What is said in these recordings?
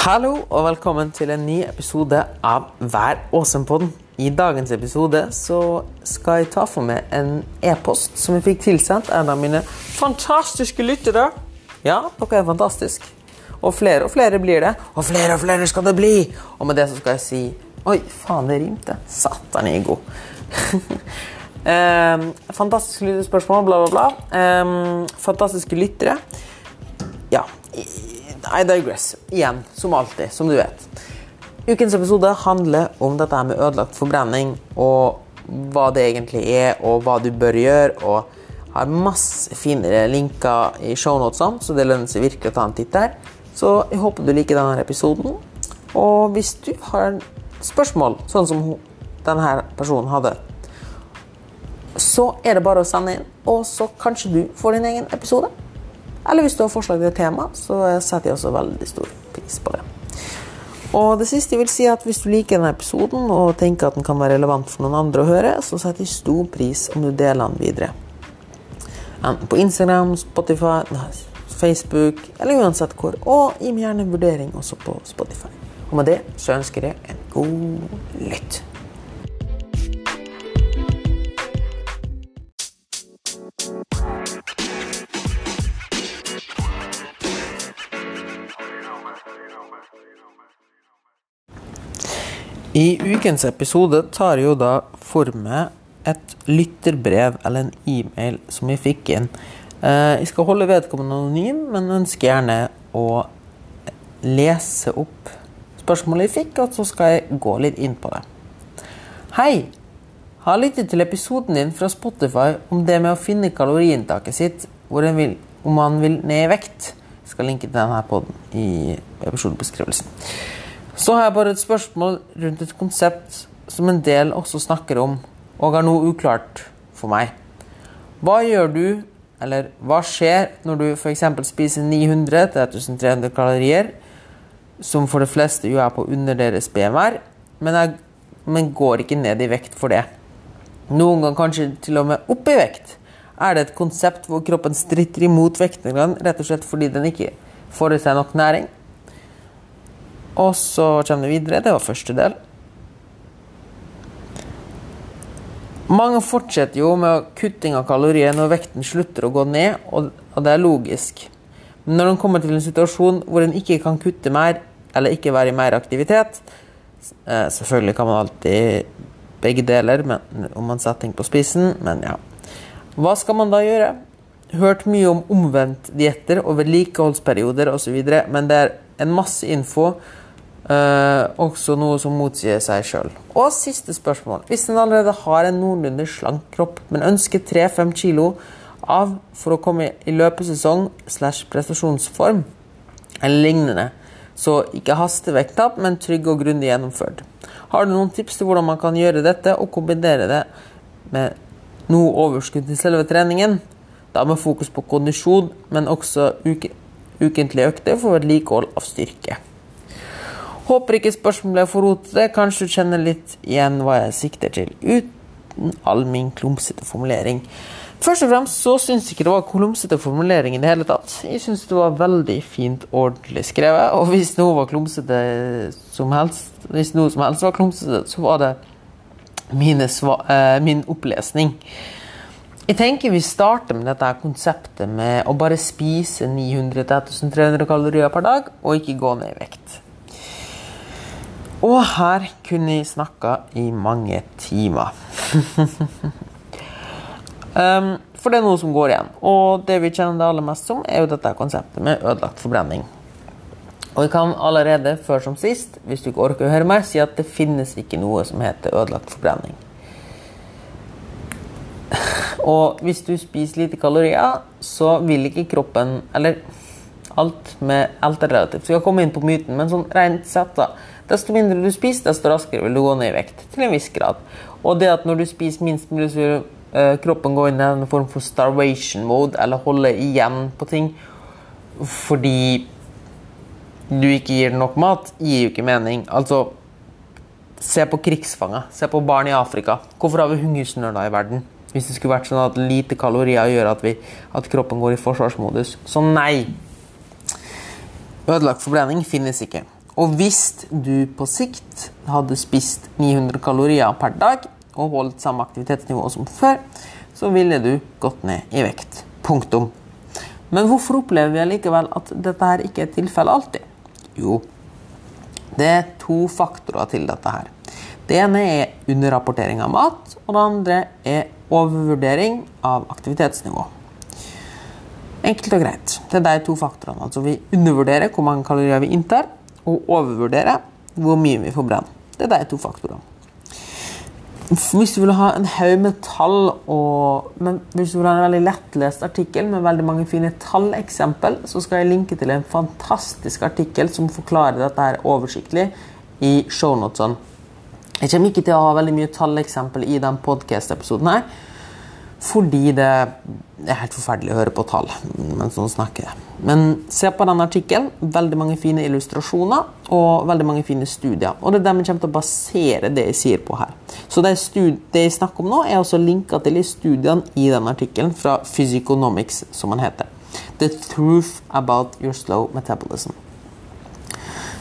Hallo og velkommen til en ny episode av Vær åsen-podden. I dagens episode så skal jeg ta for meg en e-post som jeg fikk tilsendt en av mine fantastiske lyttere. Ja, dere er fantastiske. Og flere og flere blir det. Og flere og flere skal det bli. Og med det så skal jeg si Oi, faen, det rimte. Satan, jeg god. um, fantastiske lyttespørsmål, bla, bla, bla. Um, fantastiske lyttere. Ja. I digress. Igjen, som alltid, som du vet. Ukens episode handler om dette med ødelagt forbrenning, og hva det egentlig er, og hva du bør gjøre. og har masse finere linker i shownotene, så det lønner seg virkelig å ta en titt der. Så jeg håper du liker denne episoden. Og hvis du har spørsmål, sånn som denne personen hadde, så er det bare å sende inn, og så kanskje du får din egen episode. Eller hvis du har forslag til tema, så setter jeg også veldig stor pris på det. Og det siste jeg vil si er at Hvis du liker denne episoden og tenker at den kan være relevant for noen andre å høre, så setter jeg stor pris om du deler den videre. Enten på Instagram, Spotify, Facebook eller uansett hvor. Og gi meg gjerne en vurdering også på Spotify. Og med det så ønsker jeg en god lytt. I ukens episode tar jeg jo da for meg et lytterbrev eller en e-mail som jeg fikk inn. Jeg skal holde vedkommende anonym, men ønsker gjerne å lese opp spørsmålet jeg fikk, og så skal jeg gå litt inn på det. Hei! Har lyttet til episoden din fra Spotify om det med å finne kaloriinntaket sitt vil, om man vil ned i vekt. Jeg skal linke til denne poden i episodebeskrivelsen. Så har jeg bare et spørsmål rundt et konsept som en del også snakker om, og er noe uklart for meg. Hva gjør du, eller hva skjer når du f.eks. spiser 900-1300 kalorier, som for de fleste jo er på under deres BMR, men, jeg, men går ikke ned i vekt for det? Noen ganger kanskje til og med opp i vekt. Er det et konsept hvor kroppen stritter imot vektnedgang rett og slett fordi den ikke får i seg nok næring? Og så kommer det videre. Det var første del. Mange fortsetter jo med kutting av kalorier når vekten slutter å gå ned, og det er logisk. Men når en kommer til en situasjon hvor en ikke kan kutte mer, eller ikke være i mer aktivitet Selvfølgelig kan man alltid begge deler men, om man setter ting på spissen, men ja. Hva skal man da gjøre? Hørt mye om omvendt dietter og vedlikeholdsperioder osv., men det er en masse info Uh, også noe som motsier seg sjøl. Og siste spørsmål. Hvis en allerede har en noenlunde slank kropp, men ønsker 3-5 kilo av for å komme i løpesesong slash prestasjonsform eller lignende, så ikke hastevekttap, men trygg og grundig gjennomført. Har du noen tips til hvordan man kan gjøre dette og kombinere det med noe overskudd til selve treningen? Da med fokus på kondisjon, men også uke, ukentlige økter for vedlikehold av styrke. Håper ikke spørsmålet ble for rotete. Kanskje du kjenner litt igjen hva jeg sikter til, uten all min klumsete formulering. Først og fremst så syns jeg ikke det var klumsete formulering i det hele tatt. Jeg syns det var veldig fint ordentlig skrevet, og hvis noe var klumsete som helst, hvis noe som helst var klumsete, så var det eh, min opplesning. Jeg tenker vi starter med dette konseptet med å bare spise 900-1300 kalorier per dag, og ikke gå ned i vekt. Og her kunne jeg snakka i mange timer. um, for det er noe som går igjen. Og det vi kjenner det aller mest som, er jo dette konseptet med ødelagt forbrenning. Og jeg kan allerede, før som sist, hvis du ikke orker å høre meg, si at det finnes ikke noe som heter ødelagt forbrenning. Og hvis du spiser lite kalorier, så vil ikke kroppen Eller alt med alt er relativt. Så jeg har kommet inn på myten, men sånn rent sett, da Desto mindre du spiser, desto raskere vil du gå ned i vekt. Til en viss grad. Og det at når du spiser minst mulig, så uh, kroppen går inn i en form for starvation mode, eller holde igjen på ting fordi du ikke gir nok mat, gir jo ikke mening. Altså Se på krigsfanger. Se på barn i Afrika. Hvorfor har vi hungersnøler i verden? Hvis det skulle vært sånn at lite kalorier gjør at, vi, at kroppen går i forsvarsmodus. Så nei. Ødelagt forbrenning finnes ikke. Og hvis du på sikt hadde spist 900 kalorier per dag og holdt samme aktivitetsnivå som før, så ville du gått ned i vekt. Punktum. Men hvorfor opplever vi allikevel at dette her ikke er tilfellet alltid? Jo, det er to faktorer til dette her. Det ene er underrapportering av mat, og det andre er overvurdering av aktivitetsnivå. Enkelt og greit. Det er de to faktorene. Altså Vi undervurderer hvor mange kalorier vi inntar, og overvurderer hvor mye vi forbrenner. Det er de to faktorene. Hvis du vil ha en haug med tall, og, men hvis du vil ha en veldig lettlest artikkel med veldig mange fine talleksempel, så skal jeg linke til en fantastisk artikkel som forklarer dette her oversiktlig i shownotene. Jeg kommer ikke til å ha veldig mye talleksempel i denne podkast-episoden fordi det er helt forferdelig å høre på tall mens noen snakker. Men se på den artikkelen. Veldig mange fine illustrasjoner og veldig mange fine studier. Og det er dem jeg kommer til å basere det jeg sier på her. Så det, det jeg snakker om nå, er også linka til i studiene i den artikkelen fra Physiconomics, som den heter. The truth about your slow metabolism.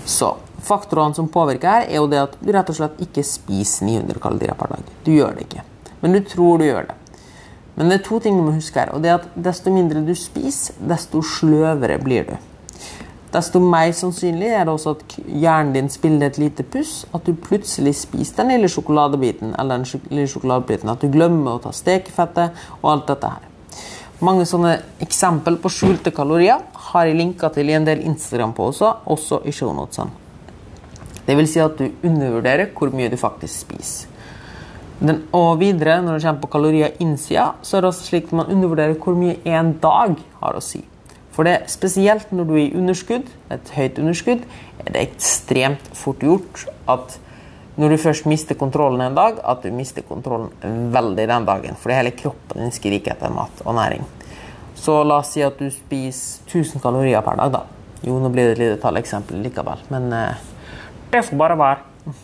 Så faktorene som påvirker her, er jo det at du rett og slett ikke spiser 900 kalorier per dag. Du gjør det ikke. Men du tror du gjør det. Men det er to ting du må huske her. og det er at Desto mindre du spiser, desto sløvere blir du. Desto mer sannsynlig er det også at hjernen din spiller et lite puss. At du plutselig spiser den lille sjokoladebiten, eller den lille sjokoladebiten, at du glemmer å ta stekefettet og alt dette her. Mange sånne eksempel på skjulte kalorier har jeg linka til i en del Instagram på også, også i shownotesene. Det vil si at du undervurderer hvor mye du faktisk spiser. Den, og videre, når det kommer på kalorier innsida, så er det også slik at man undervurderer hvor mye en dag har å si. For det er spesielt når du er i underskudd, et høyt underskudd, er det ekstremt fort gjort at når du først mister kontrollen en dag, at du mister kontrollen veldig den dagen. Fordi hele kroppen din skriker etter mat og næring. Så la oss si at du spiser 1000 kalorier per dag, da. Jo, nå blir det et lite talleksempel likevel, men eh, det får bare være.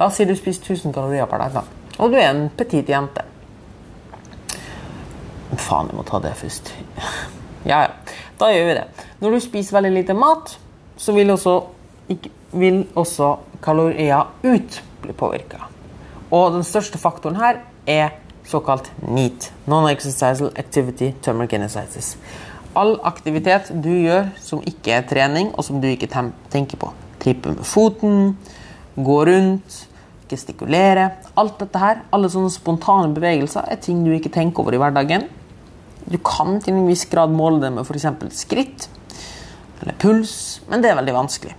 La oss si du spiser 1000 kalorier per dag, da. Og du er en petit jente. Faen, jeg må ta det først. Ja, ja. Da gjør vi det. Når du spiser veldig lite mat, så vil også, vil også kalorier ut bli påvirka. Og den største faktoren her er såkalt NEAT. Non-exercisal activity thermogenesis. All aktivitet du gjør som ikke er trening, og som du ikke tenker på. Trippe med foten, gå rundt, gestikulere. Alt dette her, alle sånne spontane bevegelser er ting du ikke tenker over i hverdagen. Du kan til en viss grad måle det med f.eks. skritt eller puls, men det er veldig vanskelig.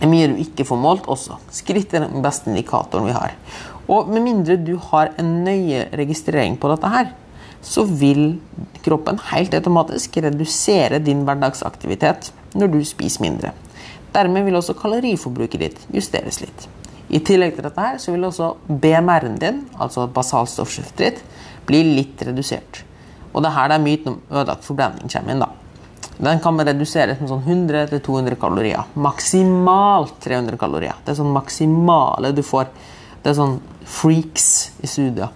Det er mye du ikke får målt også. Skritt er den beste indikatoren vi har. Og med mindre du har en nøye registrering på dette her, så vil kroppen helt automatisk redusere din hverdagsaktivitet når du spiser mindre. Dermed vil også kaloriforbruket ditt justeres litt. I tillegg til dette her, så vil også BMR-en din, altså basalstoffskiftet ditt, bli litt redusert. Og det er her der myten om ødelagt forbrenning kommer inn. da. Den kan reduseres med sånn 100-200 kalorier. Maksimalt 300 kalorier. Det er sånn maksimale du får. Det er sånn freaks i studier.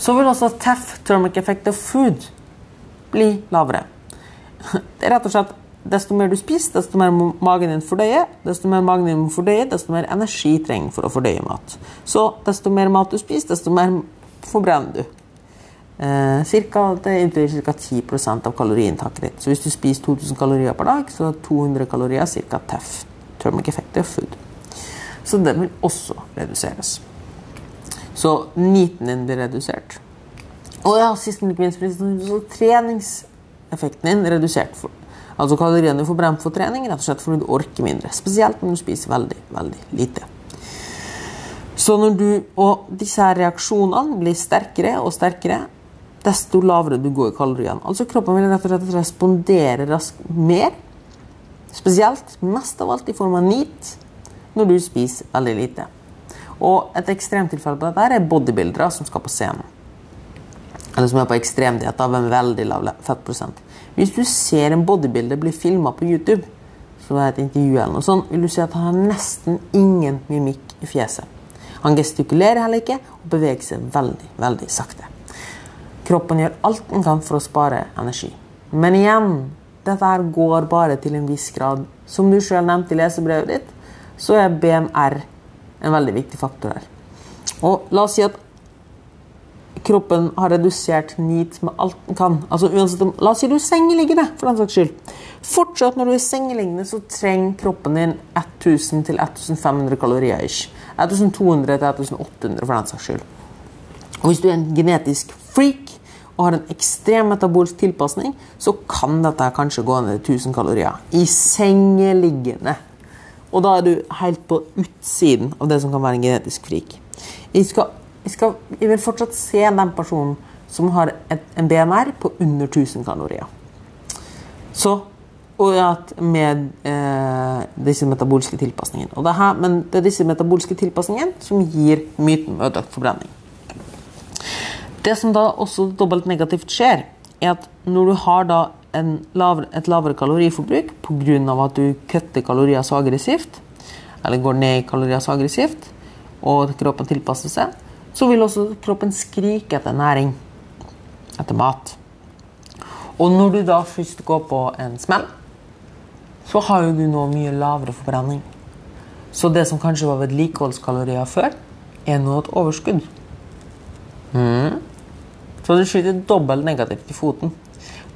Så vil også TEF, thermic effect of food, bli lavere. Det er rett og slett Desto mer du spiser, desto mer magen din fordøye. Desto mer magen din må fordøye, desto mer energi trenger for å fordøye mat. Så desto mer mat du spiser, desto mer forbrenner du. Eh, cirka, det utgjør ca. 10% av kaloriinntaket ditt. Så hvis du spiser 2000 kalorier per dag, så er 200 kalorier ca. TEF. Thermic effective food. Så den vil også reduseres. Så niten din blir redusert. Og ja, sist, men ikke minst, så treningseffekten din redusert. For Altså kaloriene du får brent for trening, rett og slett fordi du orker mindre. Spesielt når du spiser veldig, veldig lite. Så når du, Og disse her reaksjonene blir sterkere og sterkere desto lavere du går i kaloriene. Altså Kroppen vil rett og slett respondere raskt mer. Spesielt, mest av alt i form av NEAT, når du spiser veldig lite. Og Et ekstremtilfelle på dette er bodybuildere som skal på scenen. Eller som er på ekstremdiett en veldig lav fettprosent. Hvis du ser en bodybuilder bli filma på YouTube, så er det et intervju eller noe sånt, vil du se at han har nesten ingen mimikk i fjeset. Han gestikulerer heller ikke og beveger seg veldig, veldig sakte. Kroppen gjør alt den kan for å spare energi. Men igjen, dette her går bare til en viss grad. Som du selv nevnte i lesebrevet ditt, så er BMR en veldig viktig faktor her. Og la oss si at kroppen har redusert NEAT med alt den kan. Altså uansett om, La oss si du er sengeliggende, for den saks skyld. Fortsatt når du er sengeliggende, så trenger kroppen din 1000-1500 kalorier. ish. 1200-1800 for den saks skyld. Og hvis du er en genetisk freak og har en ekstrem metabolsk tilpasning, så kan dette kanskje gå ned til 1000 kalorier. I sengeliggende. Og da er du helt på utsiden av det som kan være en genetisk freak. Jeg, skal, jeg, skal, jeg vil fortsatt se den personen som har et, en BMR på under 1000 kalorier. Så og at med eh, disse metabolske tilpasningene. Og det her, men det er disse metabolske tilpasningene som gir myten med ødelagt forbrenning. Det som da også dobbelt negativt skjer, er at når du har da lavere, et lavere kaloriforbruk pga. at du kutter kalorier så aggressivt, eller går ned i kalorier så aggressivt, og kroppen tilpasser seg, så vil også kroppen skrike etter næring, etter mat. Og når du da først går på en smell, så har jo du nå mye lavere forbrenning. Så det som kanskje var vedlikeholdskalorier før, er nå et overskudd. Mm. Så du skyter dobbelt negativt i foten.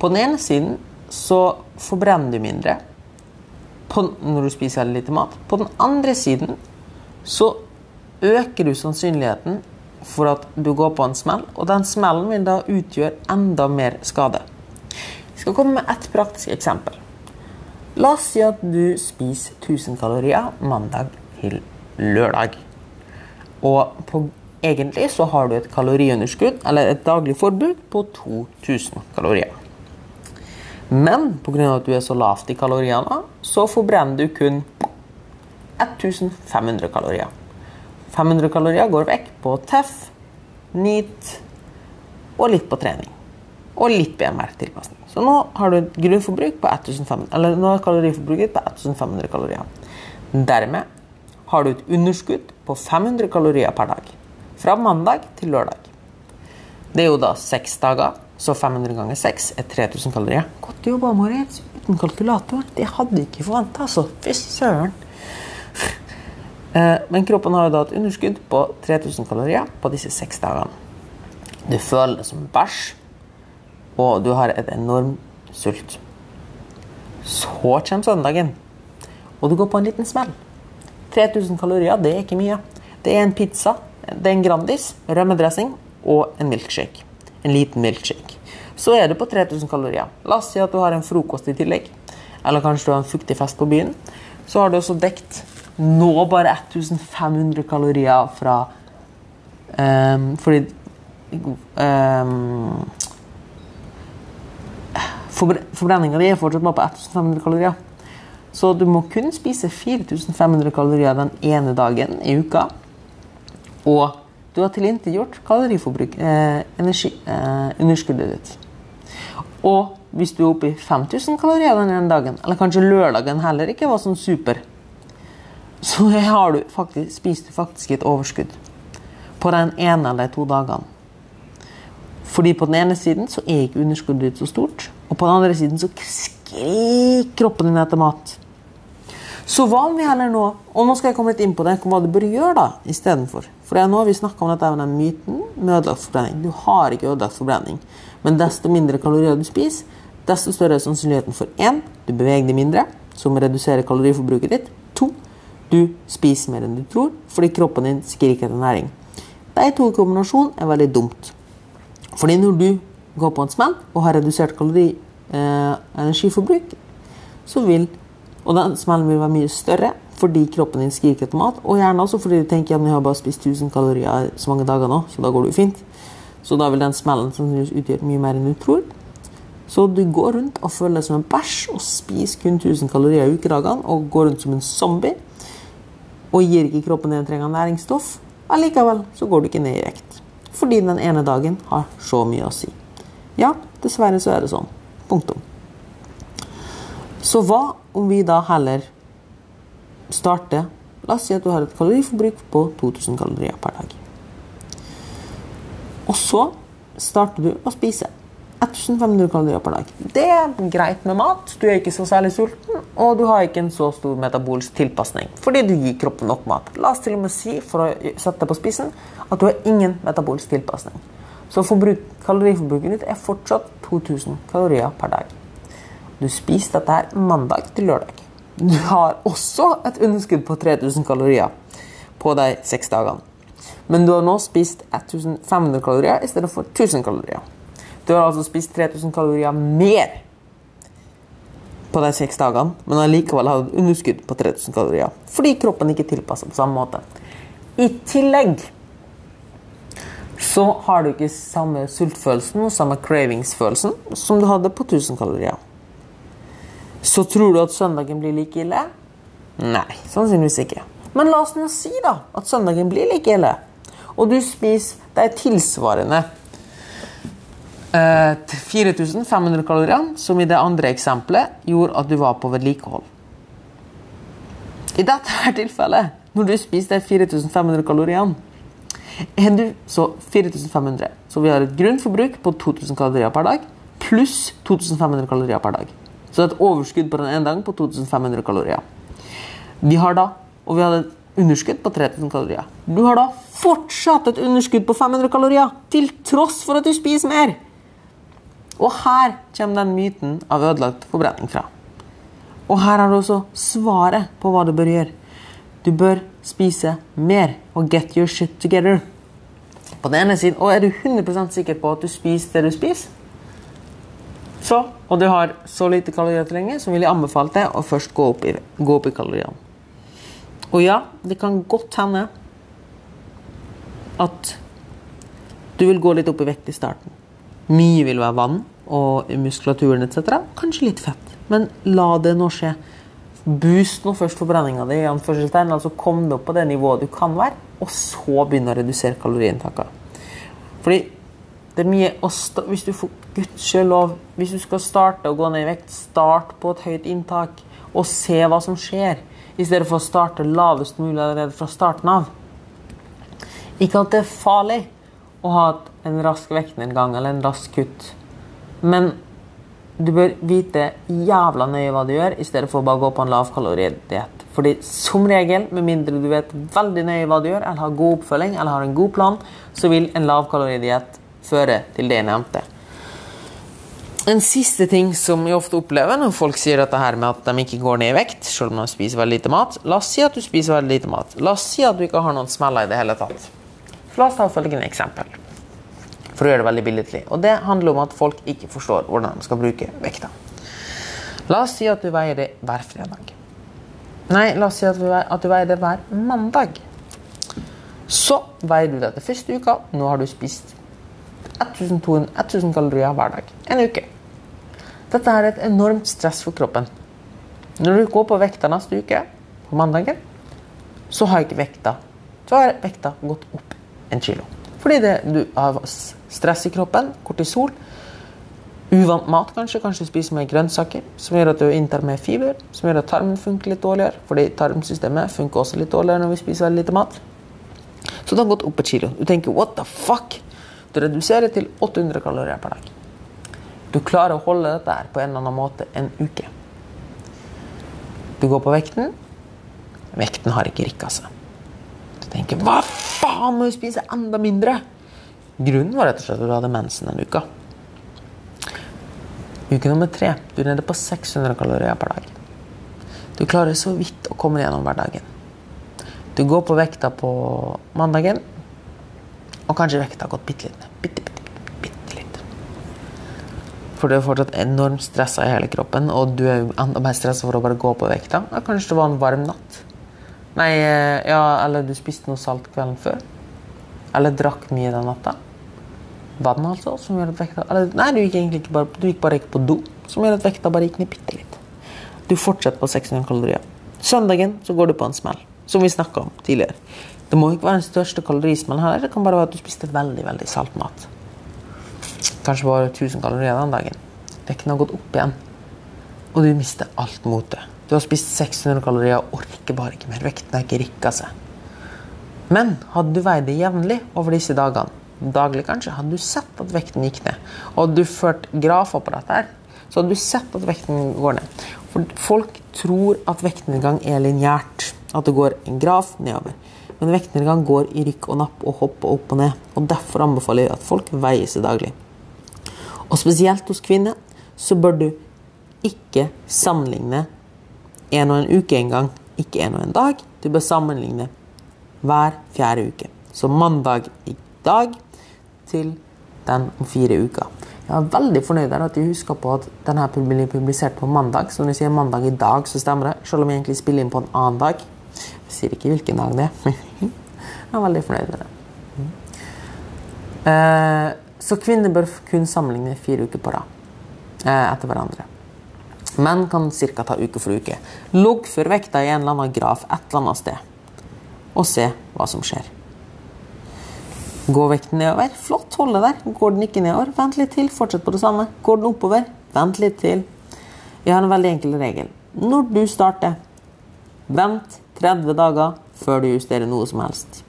På den ene siden så forbrenner du mindre på, når du spiser veldig lite mat. På den andre siden så øker du sannsynligheten for at du går på en smell, og den smellen vil da utgjøre enda mer skade. Jeg skal komme med ett praktisk eksempel. La oss si at du spiser 1000 kalorier mandag til lørdag. Og på, egentlig så har du et kaloriunderskudd, eller et daglig forbruk, på 2000 kalorier. Men pga. at du er så lavt i kaloriene, så forbrenner du kun 1500 kalorier. 500 kalorier går vekk på TEF, nyt og litt på trening. Og litt BMR-tilpasning. Så nå har du et grunnforbruk på 1500, eller nå er kaloriforbruket på 1500 kalorier. Dermed har du et underskudd på 500 kalorier per dag. Fra mandag til lørdag. Det er jo da seks dager, så 500 ganger 6 er 3000 kalorier. Godt jobba, Moritz. Uten kalkulator. Det hadde jeg ikke forventa, altså. Fy søren. Eh, men kroppen har jo da et underskudd på 3000 kalorier på disse seks dagene. Du føler det som bæsj, og du har et enormt sult. Så kommer søndagen, og du går på en liten smell. 3000 kalorier, det er ikke mye. Det er en pizza, det er en Grandis, rømmedressing og en milkshake. En liten milkshake. Så er du på 3000 kalorier. La oss si at du har en frokost i tillegg. Eller kanskje du har en fuktig fest på byen. Så har du også dekt nå bare 1500 kalorier fra um, Fordi um, Forbrenninga di er fortsatt bare på 1500 kalorier. Så du må kun spise 4500 kalorier den ene dagen i uka. Og du har tilintetgjort kaloriforbruk, eh, energi, eh, underskuddet ditt. Og hvis du er oppe i 5000 kalorier den ene dagen, eller kanskje lørdagen heller ikke var sånn super, så har du faktisk, spiser du faktisk et overskudd på den ene eller to dagene. Fordi på den ene siden så er ikke underskuddet ditt så stort, og på den andre siden så skriker kroppen din etter mat. Så hva om vi heller nå Og nå skal jeg komme litt inn på det, hva du bør gjøre da istedenfor. For nå har vi snakka om dette med den myten med ødelagt forbrenning. Du har ikke ødelagt forbrenning. Men desto mindre kalorier du spiser, desto større er sannsynligheten for én, du beveger deg mindre, som reduserer kaloriforbruket ditt. Du spiser mer enn du tror fordi kroppen din skriker etter næring. De to i kombinasjon er veldig dumt. Fordi når du går på en smell og har redusert kalori, eh, energiforbruk, så vil og den smellen vil være mye større fordi kroppen din skriker etter mat, og gjerne også fordi du tenker at jeg har bare spist 1000 kalorier så mange dager nå, så da går det jo fint. Så da vil den smellen utgjøre mye mer enn du tror. Så du går rundt og føler deg som en bæsj og spiser kun 1000 kalorier i ukedagene og går rundt som en zombie og gir ikke kroppen det den trenger av næringsstoff, allikevel så går du ikke ned i vekt. Fordi den ene dagen har så mye å si. Ja, dessverre så er det sånn. Punktum. Så hva om vi da heller starter La oss si at du har et kaloriforbruk på 2000 kalorier per dag. Og så starter du å spise. 1500 kalorier per dag. Det er greit med mat. Du er ikke så særlig sulten, og du har ikke en så stor metabolsk tilpasning fordi du gir kroppen nok mat. La oss til og med si, for å sette det på spissen, at du har ingen metabolsk tilpasning. Så forbruk, kaloriforbruket ditt er fortsatt 2000 kalorier per dag. Du spiser dette her mandag til lørdag. Du har også et underskudd på 3000 kalorier på de seks dagene. Men du har nå spist 1500 kalorier i stedet for 1000 kalorier. Du har altså spist 3000 kalorier mer på de seks dagene, men allikevel har du underskudd på 3000 kalorier. Fordi kroppen ikke tilpasser på samme måte. I tillegg så har du ikke samme sultfølelsen og samme cravingsfølelsen som du hadde på 1000 kalorier. Så tror du at søndagen blir like ille? Nei, sannsynligvis ikke. Men la oss nå si da at søndagen blir like ille, og du spiser de tilsvarende 4500 kalorier, som i det andre eksempelet gjorde at du var på vedlikehold. I dette her tilfellet, når du spiser de 4500 kaloriene, er du så 4500. Så vi har et grunnforbruk på 2000 kalorier per dag pluss 2500 kalorier per dag. Så det er et overskudd på den ene dagen på 2500 kalorier. Vi har da, og vi hadde et underskudd på 3000 kalorier. Du har da fortsatt et underskudd på 500 kalorier, til tross for at du spiser mer. Og her kommer den myten av ødelagt forbrenning fra. Og her har du også svaret på hva du bør gjøre. Du bør spise mer og get your shit together. På den ene siden, Og er du 100 sikker på at du spiser det du spiser, så, og du har så lite kalorier til lenge, så vil jeg anbefale deg å først gå opp i, gå opp i kaloriene. Og ja, det kan godt hende at du vil gå litt opp i vekt i starten. Mye vil være vann og muskulaturen etc. Kanskje litt fett, men la det nå skje. Boost nå først forbrenninga di, altså kom deg opp på det nivået du kan være, og så begynne å redusere kaloriinntaket. Fordi det er mye å Hvis du for gudskjelov Hvis du skal starte å gå ned i vekt, start på et høyt inntak og se hva som skjer, i stedet for å starte lavest mulig allerede fra starten av. Ikke at det er farlig å ha en rask vektnedgang eller en rask kutt, men du bør vite jævla nøye hva du gjør, i stedet for å bare gå på en lavkaloridiett. Fordi som regel, med mindre du vet veldig nøye hva du gjør, eller har god oppfølging eller har en god plan, så vil en lavkaloridiett føre til det jeg nevnte. En siste ting som jeg ofte opplever når folk sier dette her med at de ikke går ned i vekt, selv om de spiser veldig lite mat. La oss si at du spiser veldig lite mat. La oss si at du ikke har noen smeller i det hele tatt. La oss ta følgende eksempel, for å gjøre det veldig billedlig. Og det handler om at folk ikke forstår hvordan de skal bruke vekta. La oss si at du veier det hver fredag. Nei, la oss si at du veier, at du veier det hver mandag. Så veier du det til første uka. Nå har du spist 1000 kalorier hver dag. En uke. Dette er et enormt stress for kroppen. Når du går på vekta neste uke, på mandagen, så har ikke vekta så har vekta gått opp en kilo. Fordi det, du har stress i kroppen, kortisol, uvant mat kanskje, kanskje spiser mer grønnsaker, som gjør at du inntar mer fiber, som gjør at tarmen funker litt dårligere, fordi tarmsystemet funker også litt dårligere når vi spiser veldig lite mat. Så det har gått opp et kilo. Du tenker what the fuck? Du reduserer til 800 kalorier per dag. Du klarer å holde dette her på en eller annen måte en uke. Du går på vekten. Vekten har ikke rikka seg. Tenker 'hva faen, må du spise enda mindre'? Grunnen var rett og slett at du hadde mensen en uke. Uke nummer tre. Du er nede på 600 kalorier per dag. Du klarer så vidt å komme gjennom hverdagen. Du går på vekta på mandagen. Og kanskje vekta har gått bitte litt ned. Bitte, bitte, bitte litt. For du er fortsatt enormt stressa i hele kroppen, og du er enda mer stressa for å bare gå på vekta. Kanskje det var en varm natt. Nei, eh, ja, eller du spiste noe salt kvelden før. Eller drakk mye den natta. Vann, altså, som gjør at vekta eller, Nei, du gikk egentlig ikke bare, du gikk bare ikke på do, som gjør at vekta bare gikk ned bitte litt. Du fortsetter på 600 kalorier. Søndagen så går du på en smell, som vi snakka om tidligere. Det må ikke være den største kalorismellen heller, Det kan bare være at du spiste veldig veldig salt mat. Kanskje bare 1000 kalorier den dagen. Vekten har gått opp igjen. Og du mister alt motet. Du har spist 600 kalorier og orker bare ikke mer. Vekten har ikke rikka seg. Men hadde du veid det jevnlig over disse dagene, daglig, kanskje, hadde du sett at vekten gikk ned, og hadde du ført grafer på dette, her, så hadde du sett at vekten går ned. For folk tror at vektnedgang er lineært, at det går en graf nedover. Men vektnedgang går i rykk og napp og hopper opp og ned. og Derfor anbefaler jeg at folk veier seg daglig. Og spesielt hos kvinner så bør du ikke sammenligne en og en uke en gang, ikke en og en dag. Du bør sammenligne hver fjerde uke. Så mandag i dag til den om fire uker. Jeg er veldig fornøyd med at de husker på at denne blir publisert på mandag. Så når jeg sier mandag i dag, så stemmer det. Selv om jeg egentlig spiller inn på en annen dag. Jeg sier ikke hvilken dag det er. jeg er veldig fornøyd med det. Eh, så kvinner bør kun sammenligne fire uker på rad eh, etter hverandre. Menn kan ca. ta uke for uke. Loggfør vekta i en eller annen graf et eller annet sted, og se hva som skjer. Går vekten nedover? Flott, hold det der. Går den ikke nedover? Vent litt til, fortsett på det samme. Går den oppover? Vent litt til. Vi har en veldig enkel regel. Når du starter, vent 30 dager før du justerer noe som helst.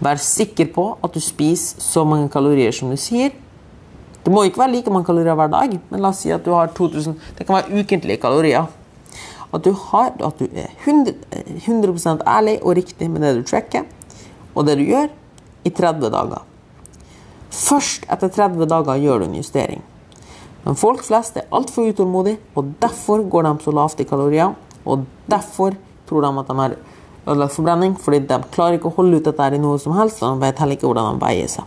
Vær sikker på at du spiser så mange kalorier som du sier. Det må ikke være like mange kalorier hver dag, men la oss si at du har 2000 Det kan være ukentlige kalorier. At du, har, at du er 100, 100 ærlig og riktig med det du tracker, og det du gjør, i 30 dager. Først etter 30 dager gjør du en justering. Men folk flest er altfor utålmodige, og derfor går de så lavt i kalorier. Og derfor tror de at de har ødelagt forbrenning, fordi de klarer ikke å holde ut dette i noe som helst, og de vet heller ikke hvordan de veier seg.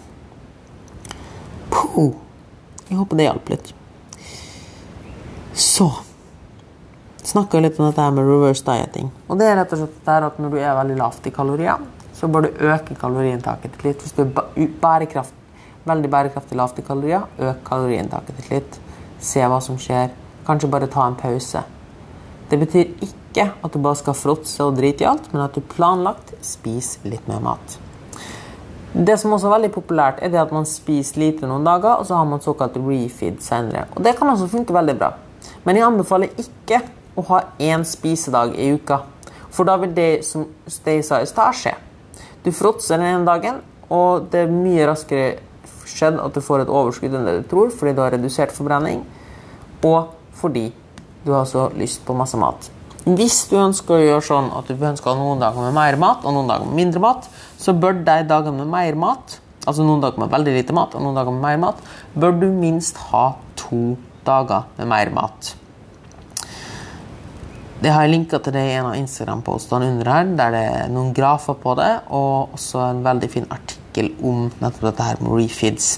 Puh. Jeg håper det hjalp litt. Så snakka litt om dette med reverse dieting. Og det er rett og slett at når du er veldig lavt i kalorier, så bør du øke kaloriinntaket ditt litt. Hvis du er bærekraft, veldig bærekraftig lavt i kalorier, øk kaloriinntaket ditt litt. Se hva som skjer. Kanskje bare ta en pause. Det betyr ikke at du bare skal fråtse og drite i alt, men at du planlagt spiser litt mer mat. Det som også er veldig populært, er det at man spiser lite noen dager, og så har man såkalt refeed senere. Og det kan også funke veldig bra. Men jeg anbefaler ikke å ha én spisedag i uka. For da vil det som jeg sa i stad, skje. Du fråtser den ene dagen, og det er mye raskere skjedd at du får et overskudd enn det du tror, fordi du har redusert forbrenning, og fordi du har så lyst på masse mat. Hvis du ønsker å gjøre sånn at du ønsker noen dager med mer mat og noen dager med mindre mat, så bør de dagene med mer mat, altså noen dager med veldig lite mat og noen dager med mer mat, bør du minst ha to dager med mer mat. Det har jeg linka til det i en av Instagram-postene under her, der det er noen grafer på det, og også en veldig fin artikkel om nettopp dette her med refeeds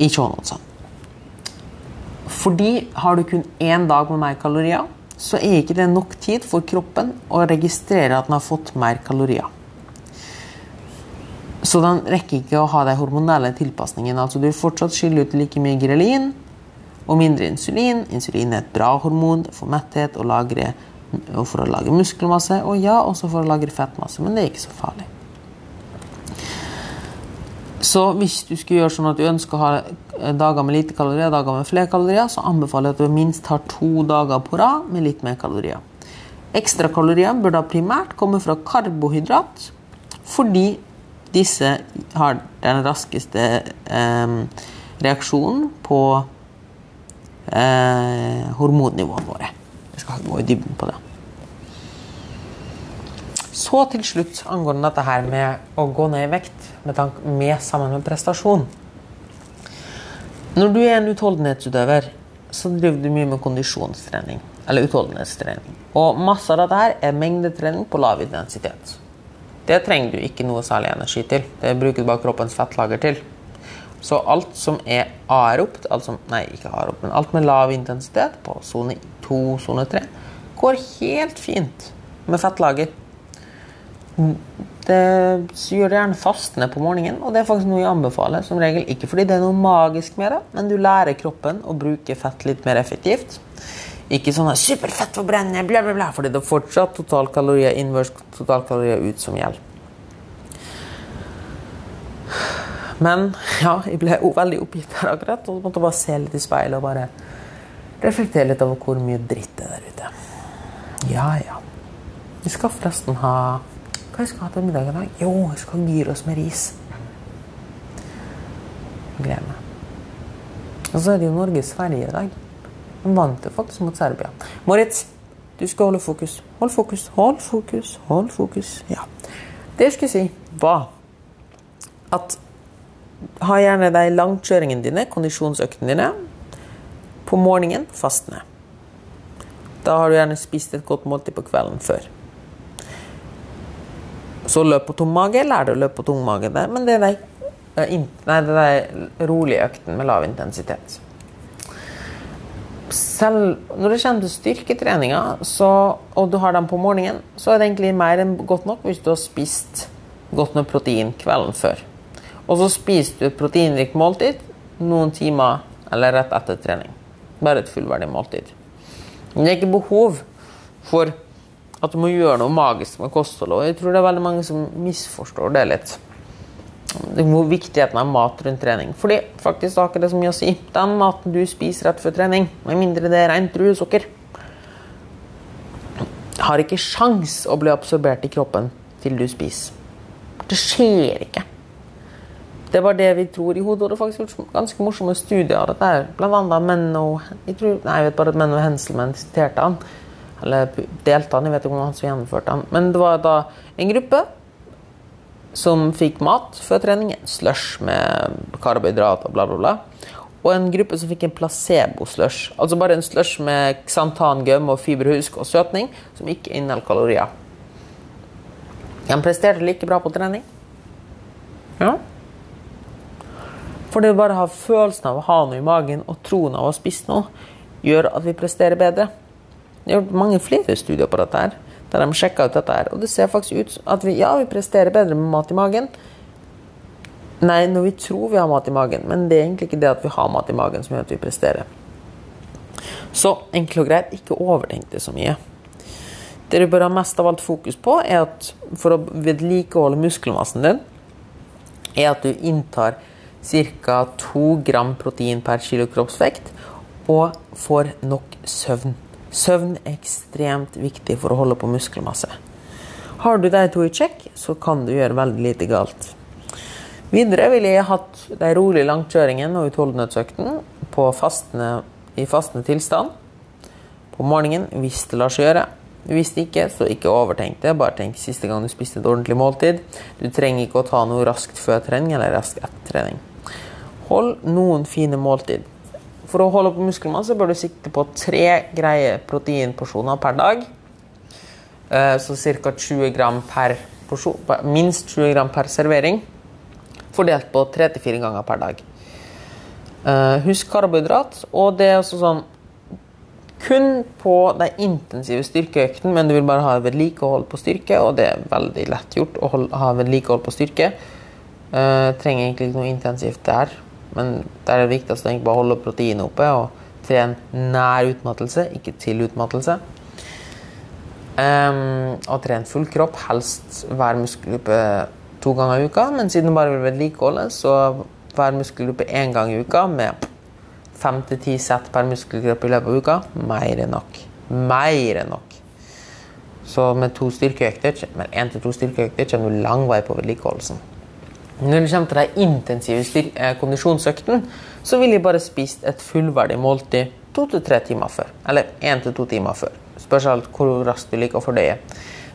i shownotene. Fordi har du kun én dag med mer kalorier, så er ikke det nok tid for kroppen å registrere at den har fått mer kalorier. Så den rekker ikke å ha de hormonelle tilpasningene. Altså du vil fortsatt skille ut like mye grelin, og mindre insulin. Insulin er et bra hormon for metthet og, lagre, og for å lage muskelmasse. Og ja, også for å lagre fettmasse, men det er ikke så farlig. Så hvis du skulle gjøre sånn at du ønsker å ha dager med lite kalorier, dager med flere kalorier, så anbefaler jeg at du minst har to dager på rad med litt mer kalorier. Ekstrakalorier bør da primært komme fra karbohydrat, fordi disse har den raskeste eh, reaksjonen på eh, hormonnivåene våre. Jeg skal gå i dybden på det. Så til slutt angående dette her med å gå ned i vekt med, med sammen med prestasjon. Når du er en utholdenhetsutøver, så driver du mye med kondisjonstrening. Eller utholdenhetstrening. Og masse av dette her er mengdetrening på lav intensitet. Det trenger du ikke noe særlig energi til. Det bruker du bare kroppens fettlager til. Så alt som er aeropt, altså, nei, ikke aeropt, men alt med lav intensitet på sone 2, sone 3, går helt fint med fettlager. Det gjør det gjerne fastende på morgenen, og det er faktisk noe jeg anbefaler. som regel. Ikke fordi det er noe magisk med det, men du lærer kroppen å bruke fett litt mer effektivt. Ikke sånn 'superfett forbrenne', bla, bla, bla, fordi det er fortsatt totalkalorier innvers totalkalorier ut som gjelder. Men ja, jeg ble veldig oppgitt her akkurat. Og måtte bare se litt i speilet og bare reflektere litt over hvor mye dritt det er der ute. Ja, ja. Vi skal forresten ha Hva skal ha til middag i dag? Jo, jeg skal ha gyros med ris. Gleder meg. Og så er det jo Norge-Sverige i dag. De vant jo faktisk mot Serbia. Moritz, du skal holde fokus. Hold fokus, hold fokus, hold fokus. Ja. Det jeg skulle si, var at ha gjerne de langkjøringene dine, kondisjonsøktene dine, på morgenen fastende. Da har du gjerne spist et godt måltid på kvelden før. Så løp på tom mage. Lær deg å løpe på tom mage der, men det er den nei, det er de rolige økten med lav intensitet. Selv når det kommer til styrketreninga, og du har dem på morgenen, så er det egentlig mer enn godt nok hvis du har spist godt med protein kvelden før. Og så spiser du et proteinrikt måltid noen timer eller rett etter trening. Bare et fullverdig måltid. Men det er ikke behov for at du må gjøre noe magisk med kostholdet. Jeg tror det er veldig mange som misforstår det litt. Hvor viktigheten av mat rundt trening. Fordi faktisk har ikke det så mye å si. Den maten du spiser rett før trening, med mindre det er rent druesukker, har ikke sjans å bli absorbert i kroppen til du spiser. Det skjer ikke. Det var det vi tror i hodet. Og det er faktisk gjort ganske morsomme studier av dette. Blant annet menn og jeg, tror, nei, jeg vet bare at menn og Henselmann siterte han. Eller delte han, jeg vet ikke om han som gjennomførte han. Men det var da en gruppe som fikk mat før trening. En slush med karbohydrat og bla, bla, bla. Og en gruppe som fikk en placebo-slush. Altså bare en slush med xantan, gum og fiberhusk og søtning som ikke inneholder kalorier. De presterte like bra på trening. Ja. For det å bare ha følelsen av å ha noe i magen og troen av å spise noe, gjør at vi presterer bedre. Det er gjort mange flere studier på dette her, der de sjekka ut dette her. Og det ser faktisk ut at vi, ja, vi presterer bedre med mat i magen. Nei, når vi tror vi har mat i magen, men det er egentlig ikke det at vi har mat i magen som gjør at vi presterer. Så enkelt og greit, ikke overtenk det så mye. Det du bør ha mest av alt fokus på, er at for å vedlikeholde muskelmassen din, er at du inntar ca. 2 gram protein per kilo kroppsvekt og får nok søvn. Søvn er ekstremt viktig for å holde på muskelmasse. Har du de to i sjekk, så kan du gjøre veldig lite galt. Videre ville jeg hatt de rolige langkjøringene og utholdenhetsøkten fastene, i fastende tilstand på morgenen hvis det lar seg gjøre. Hvis ikke, så ikke overtenk det. Bare tenk siste gang du spiste et ordentlig måltid. Du trenger ikke å ta noe raskt før trening eller raskt etter trening. Hold noen fine måltid. For å holde på muskelmasse bør du sikte på tre greie proteinporsjoner per dag. Eh, så ca. 20 gram per porsjon, minst 20 gram per servering. Fordelt på 3-4 ganger per dag. Eh, husk karbohydrat. Og det er også sånn kun på de intensive styrkeøktene, men du vil bare ha vedlikehold på styrke, og det er veldig lett gjort å ha vedlikehold på styrke. Uh, trenger egentlig ikke noe intensivt der. Men det er det viktigste å bare holde proteinet oppe og trene nær utmattelse, ikke til utmattelse. Um, og trene full kropp, helst hver muskelgruppe to ganger i uka. Men siden du bare vil vedlikeholde, så hver muskelgruppe én gang i uka med fem til ti sett per muskelgruppe i løpet av uka. Mer enn nok. Mer enn nok. Så med to styrkeøkter, med én til to styrkeøkter kommer du lang vei på vedlikeholdelsen. Når det kommer til de intensive kondisjonsøkten, så vil jeg bare spist et fullverdig måltid to til tre timer før. Eller én til to timer før. Spørs alt hvor raskt du liker å fordøye.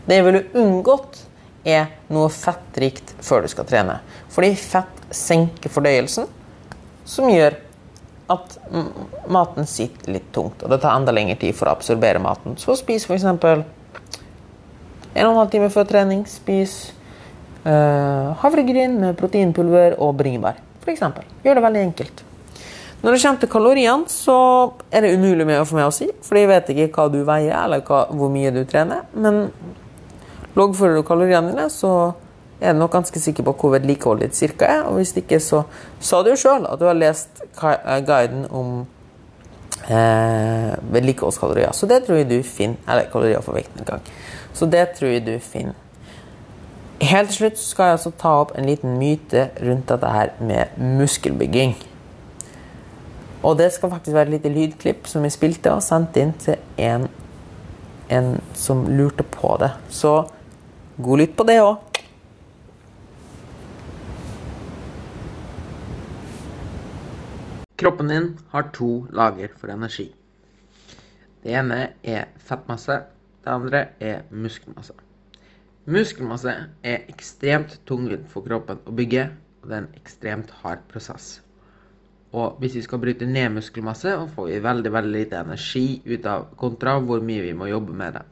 Det jeg ville unngått, er noe fettrikt før du skal trene. Fordi fett senker fordøyelsen, som gjør at maten sitter litt tungt. Og det tar enda lengre tid for å absorbere maten. Så spis f.eks. en og en halv time før trening. Spis havregryn med proteinpulver og bringebær, f.eks. Gjør det veldig enkelt. Når det kommer til kaloriene, så er det umulig for meg å si, for jeg vet ikke hva du veier eller hva, hvor mye du trener. Men loggfører du kaloriene dine, så er du nok ganske sikker på hvor vedlikeholdet ditt cirka er. Og hvis ikke, så sa du jo sjøl at du har lest eh, guiden om eh, vedlikeholdskalorier. Så det tror jeg du finner. Eller kalorier for vekten en gang. Så det tror jeg du finner. Helt til slutt skal jeg altså ta opp en liten myte rundt dette her med muskelbygging. Og det skal faktisk være et lite lydklipp som vi spilte og sendte inn til en, en som lurte på det. Så god lytt på det òg. Kroppen din har to lager for energi. Det ene er fettmasse, det andre er muskelmasse. Muskelmasse er ekstremt tungvint for kroppen å bygge, og det er en ekstremt hard prosess. Og hvis vi skal bryte ned muskelmasse, får vi veldig veldig lite energi ut av kontra hvor mye vi må jobbe med det.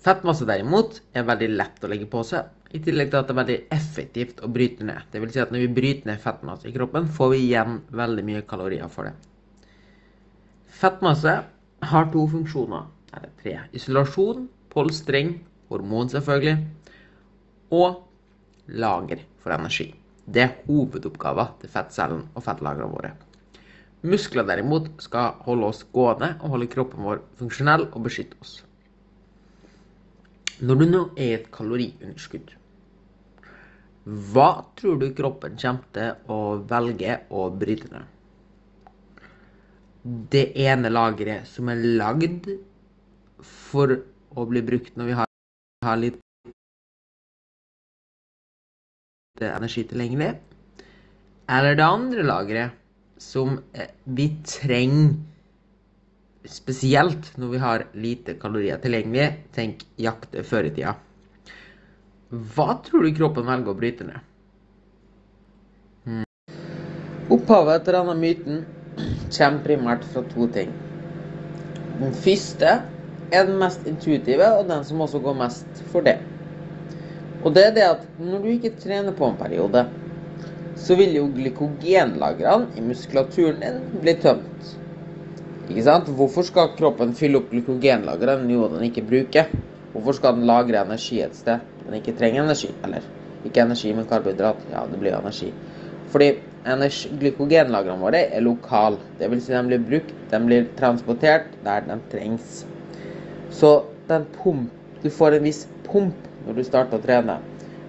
Fettmasse derimot er veldig lett å legge på seg, i tillegg til at det er veldig effektivt å bryte ned. Vil si at når vi bryter ned fettmasse i kroppen, får vi igjen veldig mye kalorier for det. Fettmasse har to funksjoner, eller tre. Isolasjon, polstring, hormon selvfølgelig, og lager for energi. Det er hovedoppgaven til fettcellen og fettlagrene våre. Muskler derimot skal holde oss gående og holde kroppen vår funksjonell og beskytte oss. Når du nå er i et kaloriunderskudd, hva tror du kroppen kommer til å velge å bryte ned? Det ene lageret som er lagd for å bli brukt når vi har, har litt energi tilgjengelig, eller det andre lageret som eh, vi trenger spesielt når vi har lite kalorier tilgjengelig. Tenk jakt før i tida. Hva tror du kroppen velger å bryte ned? Hmm. Opphavet til denne myten kommer primært fra to ting. Den første er den mest intuitive, og den som også går mest for det. Og det er det at når du ikke trener på en periode, så vil jo glykogenlagrene i muskulaturen din bli tømt. Ikke sant? Hvorfor skal kroppen fylle opp glykogenlagrene noe den ikke bruker? Hvorfor skal den lagre energi et sted den ikke trenger energi? Eller ikke energi, men karbohydrat. Ja, det blir energi. Fordi glykogenlagrene våre er lokale. Dvs. Si de blir brukt, de blir transportert der de trengs. Så pump, du får en viss pump når du starter å trene.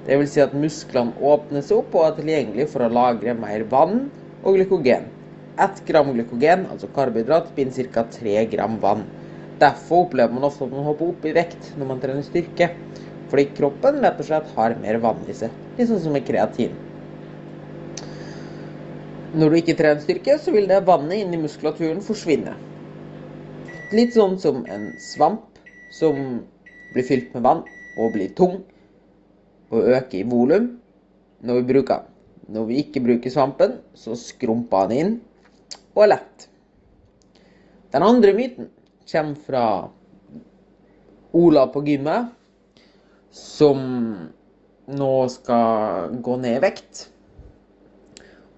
Det vil Si at musklene åpner seg opp og er tilgjengelig for å lagre mer vann og glykogen. 1 gram glykogen, altså karbohydrat, binder ca. 3 gram vann. Derfor opplever man ofte at man hopper opp i vekt når man trener styrke. Fordi kroppen rett og slett har mer vann i seg. Litt sånn som med kreatin. Når du ikke trener styrke, så vil det vannet inni muskulaturen forsvinne. Litt sånn som en svamp som blir fylt med vann og blir tung og øker i volum når vi bruker den. Når vi ikke bruker svampen, så skrumper den inn og er lett. Den andre myten kommer fra Ola på gymmet, som nå skal gå ned i vekt.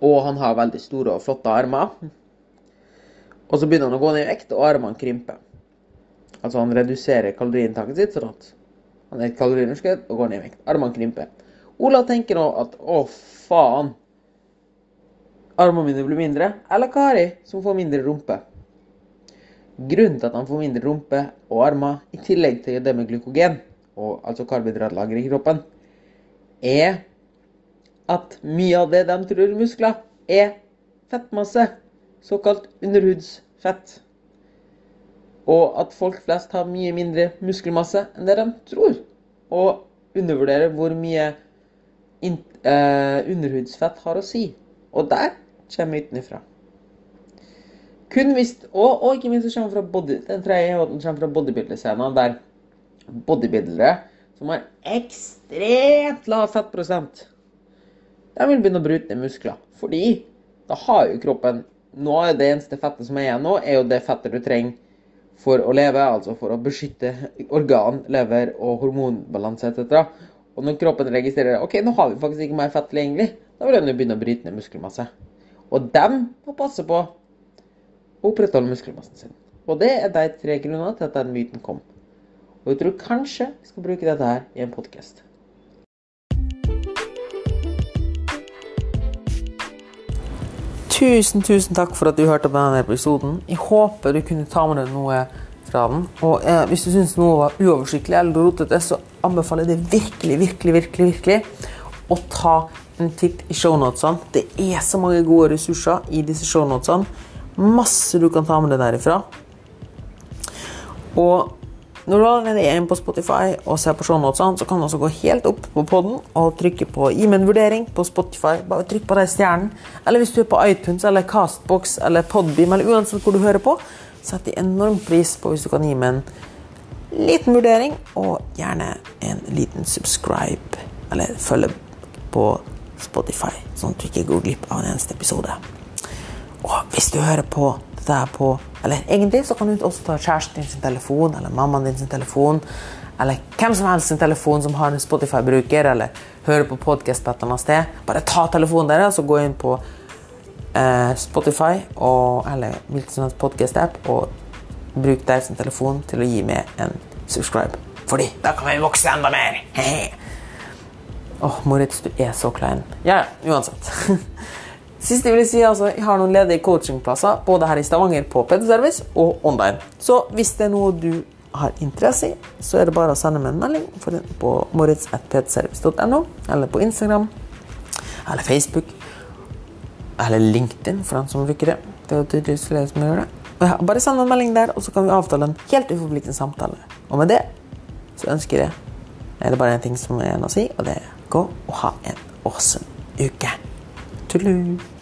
Og han har veldig store og flotte armer. Og så begynner han å gå ned i vekt, og armene krymper. Altså han reduserer kaloriinntaket sitt sånn at han er et kaloriunderskudd og går ned i vekt. Armene krymper. Ola tenker nå at å, faen. Armene mine blir mindre. Eller Kari, som får mindre rumpe. Grunnen til at han får mindre rumpe og armer, i tillegg til det med glykogen, og altså karbohydratlager i kroppen, er at mye av det de tror er muskler, er fettmasse. Såkalt underhudsfett. Og at folk flest har mye mindre muskelmasse enn det de tror. Og undervurderer hvor mye eh, underhudsfett har å si. Og der kommer myten ifra. Kun hvis, og, og, ikke minst kommer fra body, den tredje kommer fra bodybuilder-scenen, der bodybuildere som har ekstremt lav fettprosent, de vil begynne å bryte ned muskler. Fordi da har jo kroppen Nå er det eneste fettet som er igjen nå, er jo det fettet du trenger for å leve, altså for å beskytte organ, lever og hormonbalanse etc. Og når kroppen registrerer ok, nå har vi faktisk ikke mer fett tilgjengelig, da vil den begynne å bryte ned muskelmasse. Og dem må passe på å opprettholde muskelmassen sin. Og det er de tre grunnene til at den myten kom. Og jeg tror kanskje vi skal bruke dette her i en podkast. Tusen, tusen takk for at du hørte på denne episoden. Jeg håper du kunne ta med deg noe fra den. Og eh, hvis du syns noe var uoversiktlig eller rotete, så anbefaler jeg det virkelig, virkelig, virkelig, virkelig å ta en titt i shownotene. Det er så mange gode ressurser i disse shownotene. Masse du kan ta med deg derifra. Og Når du allerede er inne på Spotify og ser på shownotene, så kan du også gå helt opp på podden og trykke på 'gi meg en vurdering' på Spotify. Bare trykk på den stjernen. Eller hvis du er på iTunes eller Castbox eller Podbeam eller uansett hvor du hører på, setter jeg enorm pris på hvis du kan gi meg en liten vurdering, og gjerne en liten subscribe, eller følge på Spotify, sånn at du ikke går glipp av en eneste episode. Og hvis du hører på her på Eller egentlig så kan du også ta kjæresten din sin telefon, eller mammaen din sin telefon, eller hvem som helst sin telefon som har en Spotify-bruker, eller hører på podkast på et eller annet sted. Bare ta telefonen deres og gå inn på eh, Spotify og, eller hvilken som helst podkast-app og bruk deres telefon til å gi meg en subscribe. Fordi da kan vi vokse enda mer! Åh, oh, Moritz, du er så klein. Ja, ja, uansett. Siste jeg vil si, altså, jeg har noen ledige coachingplasser både her i Stavanger på PD-service og online. Så hvis det er noe du har interesse i, så er det bare å sende meg en melding på moritz.pdservice.no, eller på Instagram, eller Facebook, eller LinkedIn, for den som bruker det. Det er jo tydeligvis flere som gjør det. Bare send en melding der, og så kan vi avtale en helt uforpliktende samtale. Og med det så ønsker jeg er det bare en ting som er igjen å si, og det er gå og ha en awesome uke. Tudelu!